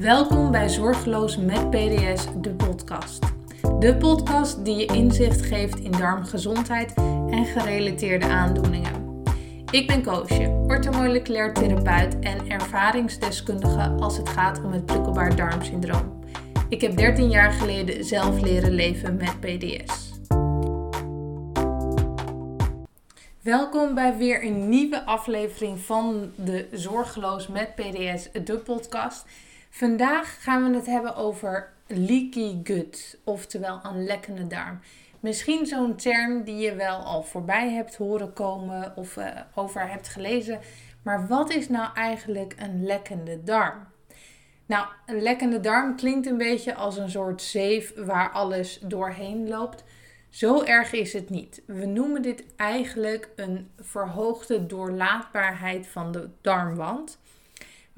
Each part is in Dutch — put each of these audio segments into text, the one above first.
Welkom bij Zorgeloos met PDS, de podcast. De podcast die je inzicht geeft in darmgezondheid en gerelateerde aandoeningen. Ik ben Koosje, orthomoleculair therapeut en ervaringsdeskundige als het gaat om het prikkelbaar darmsyndroom. Ik heb 13 jaar geleden zelf leren leven met PDS. Welkom bij weer een nieuwe aflevering van de Zorgeloos met PDS, de podcast. Vandaag gaan we het hebben over leaky gut, oftewel een lekkende darm. Misschien zo'n term die je wel al voorbij hebt horen komen of uh, over hebt gelezen. Maar wat is nou eigenlijk een lekkende darm? Nou, een lekkende darm klinkt een beetje als een soort zeef waar alles doorheen loopt. Zo erg is het niet. We noemen dit eigenlijk een verhoogde doorlaatbaarheid van de darmwand.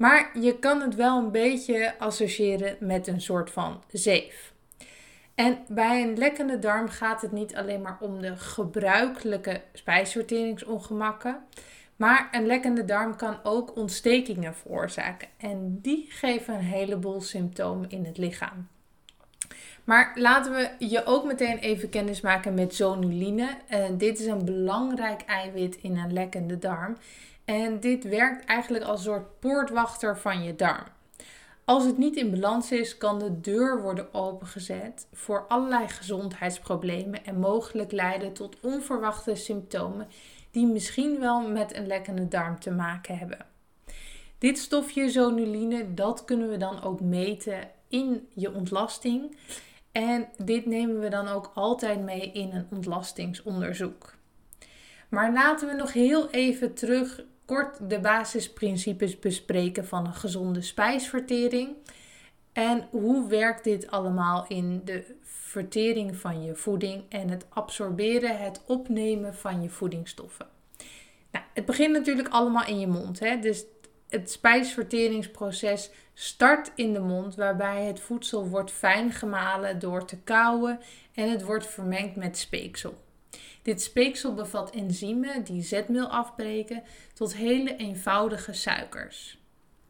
Maar je kan het wel een beetje associëren met een soort van zeef. En bij een lekkende darm gaat het niet alleen maar om de gebruikelijke spijsverteringsongemakken. Maar een lekkende darm kan ook ontstekingen veroorzaken. En die geven een heleboel symptomen in het lichaam. Maar laten we je ook meteen even kennis maken met zonuline. Uh, dit is een belangrijk eiwit in een lekkende darm. En dit werkt eigenlijk als een soort poortwachter van je darm. Als het niet in balans is, kan de deur worden opengezet voor allerlei gezondheidsproblemen en mogelijk leiden tot onverwachte symptomen die misschien wel met een lekkende darm te maken hebben. Dit stofje zonuline, dat kunnen we dan ook meten in je ontlasting. En dit nemen we dan ook altijd mee in een ontlastingsonderzoek. Maar laten we nog heel even terug kort de basisprincipes bespreken van een gezonde spijsvertering. En hoe werkt dit allemaal in de vertering van je voeding en het absorberen, het opnemen van je voedingsstoffen? Nou, het begint natuurlijk allemaal in je mond. Hè? Dus het spijsverteringsproces start in de mond, waarbij het voedsel wordt fijn gemalen door te kauwen en het wordt vermengd met speeksel. Dit speeksel bevat enzymen die zetmeel afbreken tot hele eenvoudige suikers.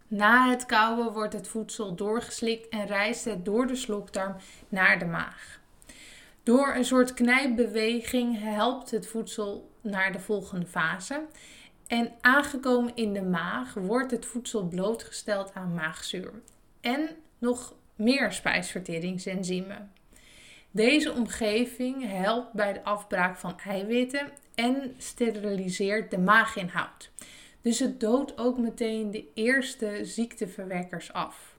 Na het kauwen wordt het voedsel doorgeslikt en reist het door de slokdarm naar de maag. Door een soort knijpbeweging helpt het voedsel naar de volgende fase. En aangekomen in de maag wordt het voedsel blootgesteld aan maagzuur en nog meer spijsverteringsenzymen. Deze omgeving helpt bij de afbraak van eiwitten en steriliseert de maaginhoud. Dus het doodt ook meteen de eerste ziekteverwekkers af.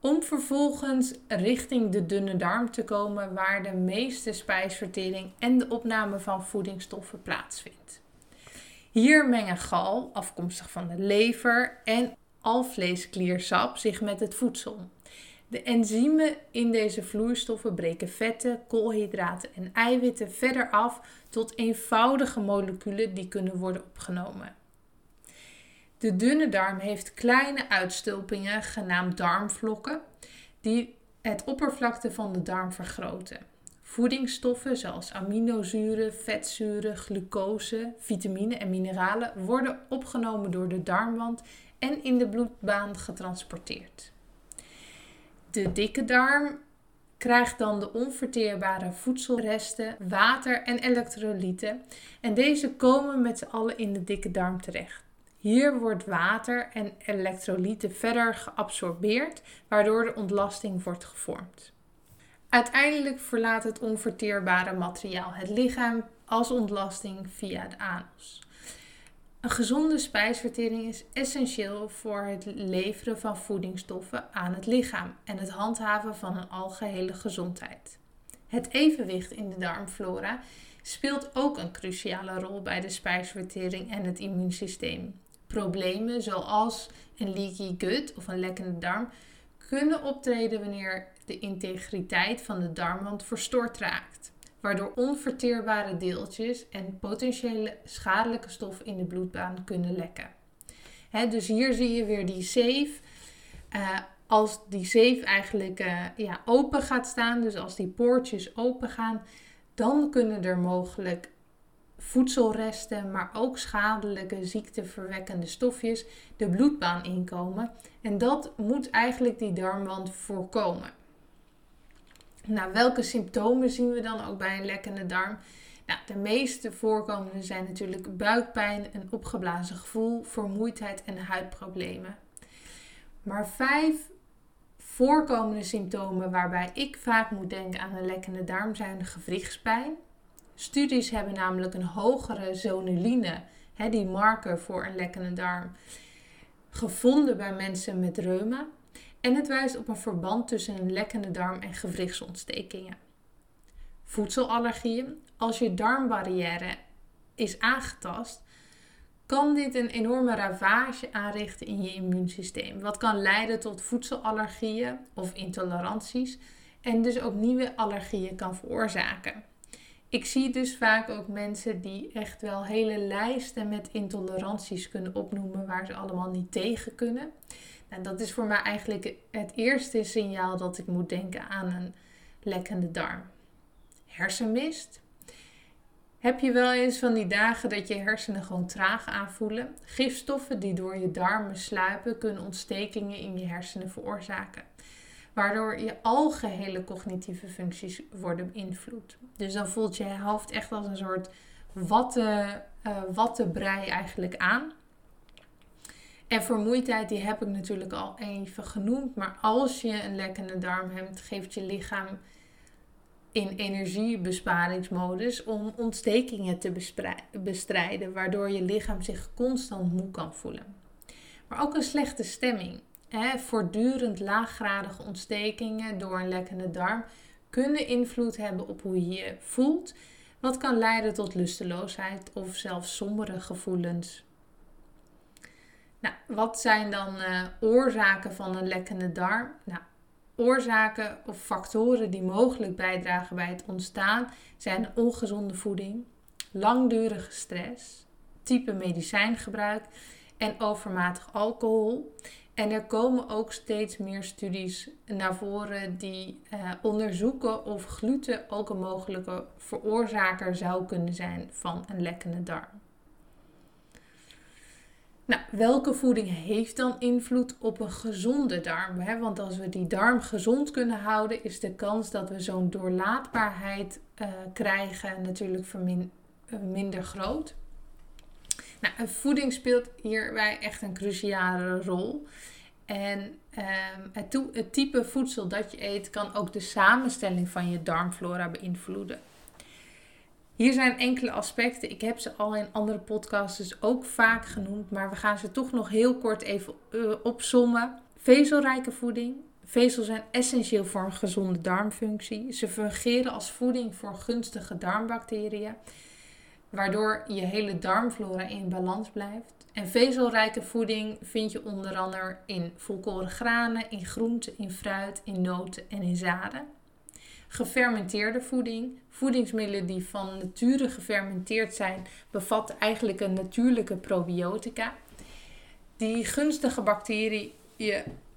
Om vervolgens richting de dunne darm te komen waar de meeste spijsvertering en de opname van voedingsstoffen plaatsvindt. Hier mengen gal, afkomstig van de lever, en alvleeskliersap zich met het voedsel. De enzymen in deze vloeistoffen breken vetten, koolhydraten en eiwitten verder af tot eenvoudige moleculen die kunnen worden opgenomen. De dunne darm heeft kleine uitstulpingen genaamd darmvlokken die het oppervlakte van de darm vergroten. Voedingsstoffen zoals aminozuren, vetzuren, glucose, vitamine en mineralen worden opgenomen door de darmwand en in de bloedbaan getransporteerd. De dikke darm krijgt dan de onverteerbare voedselresten, water en elektrolyten en deze komen met z'n allen in de dikke darm terecht. Hier wordt water en elektrolyten verder geabsorbeerd, waardoor de ontlasting wordt gevormd. Uiteindelijk verlaat het onverteerbare materiaal het lichaam als ontlasting via de anus. Een gezonde spijsvertering is essentieel voor het leveren van voedingsstoffen aan het lichaam en het handhaven van een algehele gezondheid. Het evenwicht in de darmflora speelt ook een cruciale rol bij de spijsvertering en het immuunsysteem. Problemen zoals een leaky gut of een lekkende darm kunnen optreden wanneer de integriteit van de darmwand verstoord raakt waardoor onverteerbare deeltjes en potentiële schadelijke stoffen in de bloedbaan kunnen lekken. dus hier zie je weer die zeef. Uh, als die zeef eigenlijk uh, ja, open gaat staan, dus als die poortjes open gaan, dan kunnen er mogelijk voedselresten, maar ook schadelijke ziekteverwekkende stofjes de bloedbaan inkomen. En dat moet eigenlijk die darmwand voorkomen. Nou, welke symptomen zien we dan ook bij een lekkende darm? Nou, de meeste voorkomende zijn natuurlijk buikpijn, een opgeblazen gevoel, vermoeidheid en huidproblemen. Maar vijf voorkomende symptomen waarbij ik vaak moet denken aan een lekkende darm zijn gewrichtspijn. Studies hebben namelijk een hogere zonuline, hè, die marker voor een lekkende darm, gevonden bij mensen met reuma. En het wijst op een verband tussen een lekkende darm en gewrichtsontstekingen. Voedselallergieën. Als je darmbarrière is aangetast, kan dit een enorme ravage aanrichten in je immuunsysteem. Wat kan leiden tot voedselallergieën of intoleranties en dus ook nieuwe allergieën kan veroorzaken. Ik zie dus vaak ook mensen die echt wel hele lijsten met intoleranties kunnen opnoemen waar ze allemaal niet tegen kunnen. Nou, dat is voor mij eigenlijk het eerste signaal dat ik moet denken aan een lekkende darm. Hersenmist. Heb je wel eens van die dagen dat je hersenen gewoon traag aanvoelen? Gifstoffen die door je darmen sluipen kunnen ontstekingen in je hersenen veroorzaken. Waardoor je algehele cognitieve functies worden beïnvloed. Dus dan voelt je hoofd echt als een soort watte, uh, wattenbrei eigenlijk aan. En vermoeidheid, die heb ik natuurlijk al even genoemd. Maar als je een lekkende darm hebt, geeft je lichaam in energiebesparingsmodus om ontstekingen te bestrijden, waardoor je lichaam zich constant moe kan voelen. Maar ook een slechte stemming. Voortdurend laaggradige ontstekingen door een lekkende darm kunnen invloed hebben op hoe je je voelt, wat kan leiden tot lusteloosheid of zelfs sombere gevoelens. Nou, wat zijn dan uh, oorzaken van een lekkende darm? Nou, oorzaken of factoren die mogelijk bijdragen bij het ontstaan zijn ongezonde voeding, langdurige stress, type medicijngebruik en overmatig alcohol. En er komen ook steeds meer studies naar voren die eh, onderzoeken of gluten ook een mogelijke veroorzaker zou kunnen zijn van een lekkende darm. Nou, welke voeding heeft dan invloed op een gezonde darm? Hè? Want als we die darm gezond kunnen houden, is de kans dat we zo'n doorlaatbaarheid uh, krijgen natuurlijk uh, minder groot. Nou, voeding speelt hierbij echt een cruciale rol. En um, het, type voedsel dat je eet kan ook de samenstelling van je darmflora beïnvloeden. Hier zijn enkele aspecten. Ik heb ze al in andere podcasts dus ook vaak genoemd, maar we gaan ze toch nog heel kort even uh, opsommen. Vezelrijke voeding. Vezels zijn essentieel voor een gezonde darmfunctie. Ze fungeren als voeding voor gunstige darmbacteriën, waardoor je hele darmflora in balans blijft. En vezelrijke voeding vind je onder andere in volkoren granen, in groenten, in fruit, in noten en in zaden. Gefermenteerde voeding. Voedingsmiddelen die van nature gefermenteerd zijn, bevatten eigenlijk een natuurlijke probiotica. Die gunstige bacteriën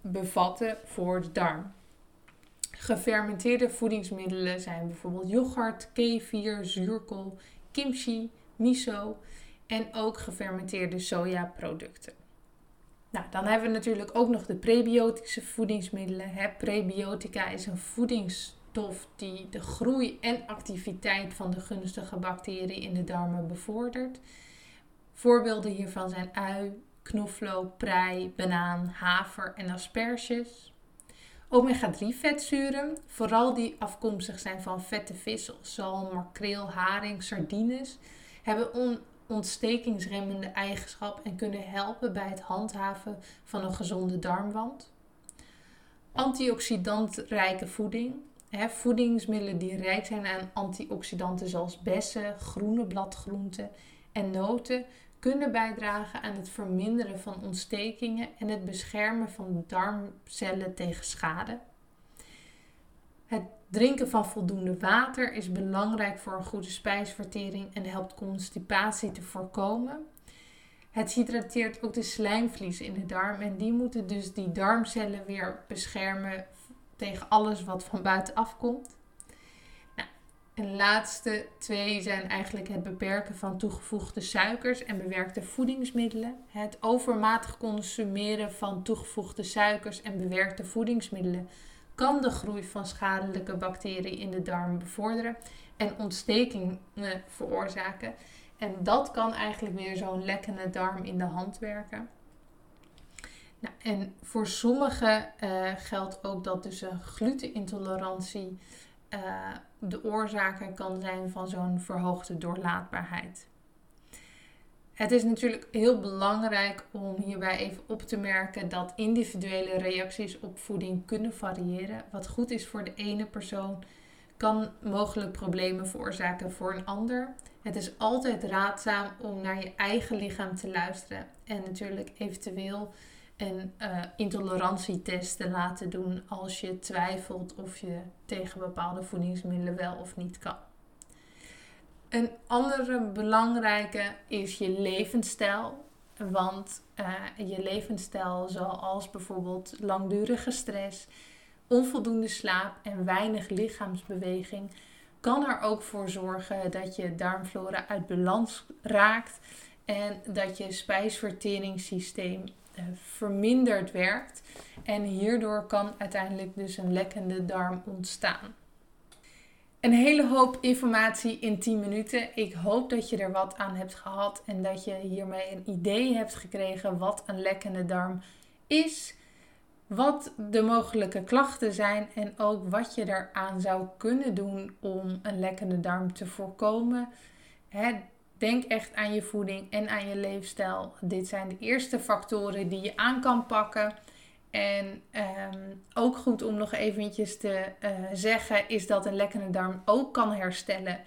bevatten voor de darm. Gefermenteerde voedingsmiddelen zijn bijvoorbeeld yoghurt, kefir, zuurkool, kimchi, miso en ook gefermenteerde sojaproducten. Nou, dan hebben we natuurlijk ook nog de prebiotische voedingsmiddelen. Prebiotica is een voedings stof die de groei en activiteit van de gunstige bacteriën in de darmen bevordert. Voorbeelden hiervan zijn ui, knoflook, prei, banaan, haver en asperges. Omega-3 vetzuren, vooral die afkomstig zijn van vette vis zoals zalm, makreel, haring, sardines, hebben on ontstekingsremmende eigenschap en kunnen helpen bij het handhaven van een gezonde darmwand. Antioxidantrijke voeding, voedingsmiddelen die rijk zijn aan antioxidanten zoals bessen, groene bladgroenten en noten kunnen bijdragen aan het verminderen van ontstekingen en het beschermen van darmcellen tegen schade. Het drinken van voldoende water is belangrijk voor een goede spijsvertering en helpt constipatie te voorkomen. Het hydrateert ook de slijmvliezen in de darm en die moeten dus die darmcellen weer beschermen tegen alles wat van buitenaf komt. En laatste twee zijn eigenlijk het beperken van toegevoegde suikers en bewerkte voedingsmiddelen. Het overmatig consumeren van toegevoegde suikers en bewerkte voedingsmiddelen kan de groei van schadelijke bacteriën in de darm bevorderen en ontstekingen veroorzaken. En dat kan eigenlijk weer zo'n lekkende darm in de hand werken. Nou, en voor sommigen uh, geldt ook dat dus een glutenintolerantie uh, de oorzaak kan zijn van zo'n verhoogde doorlaatbaarheid. Het is natuurlijk heel belangrijk om hierbij even op te merken dat individuele reacties op voeding kunnen variëren. Wat goed is voor de ene persoon kan mogelijk problemen veroorzaken voor een ander. Het is altijd raadzaam om naar je eigen lichaam te luisteren en natuurlijk eventueel een uh, intolerantietest te laten doen als je twijfelt of je tegen bepaalde voedingsmiddelen wel of niet kan. Een andere belangrijke is je levensstijl. Want uh, je levensstijl, zoals bijvoorbeeld langdurige stress, onvoldoende slaap en weinig lichaamsbeweging, kan er ook voor zorgen dat je darmflora uit balans raakt en dat je spijsverteringssysteem verminderd werkt. En hierdoor kan uiteindelijk dus een lekkende darm ontstaan. Een hele hoop informatie in 10 minuten. Ik hoop dat je er wat aan hebt gehad en dat je hiermee een idee hebt gekregen wat een lekkende darm is, wat de mogelijke klachten zijn en ook wat je eraan zou kunnen doen om een lekkende darm te voorkomen. Denk echt aan je voeding en aan je leefstijl. Dit zijn de eerste factoren die je aan kan pakken. En ehm, ook goed om nog eventjes te uh, zeggen is dat een lekkende darm ook kan herstellen.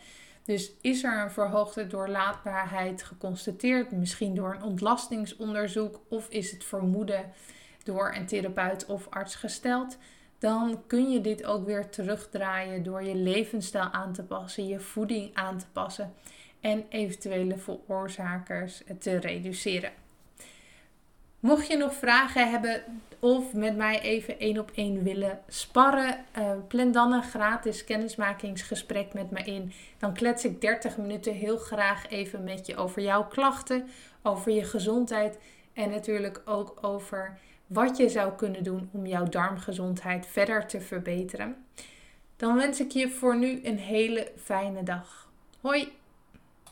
Dus is er een verhoogde doorlaatbaarheid geconstateerd, misschien door een ontlastingsonderzoek of is het vermoeden door een therapeut of arts gesteld, dan kun je dit ook weer terugdraaien door je levensstijl aan te passen, je voeding aan te passen en eventuele veroorzakers te reduceren. Mocht je nog vragen hebben of met mij even één op één willen sparren, uh, plan dan een gratis kennismakingsgesprek met me in. Dan klets ik 30 minuten heel graag even met je over jouw klachten, over je gezondheid en natuurlijk ook over wat je zou kunnen doen om jouw darmgezondheid verder te verbeteren. Dan wens ik je voor nu een hele fijne dag. Hoi!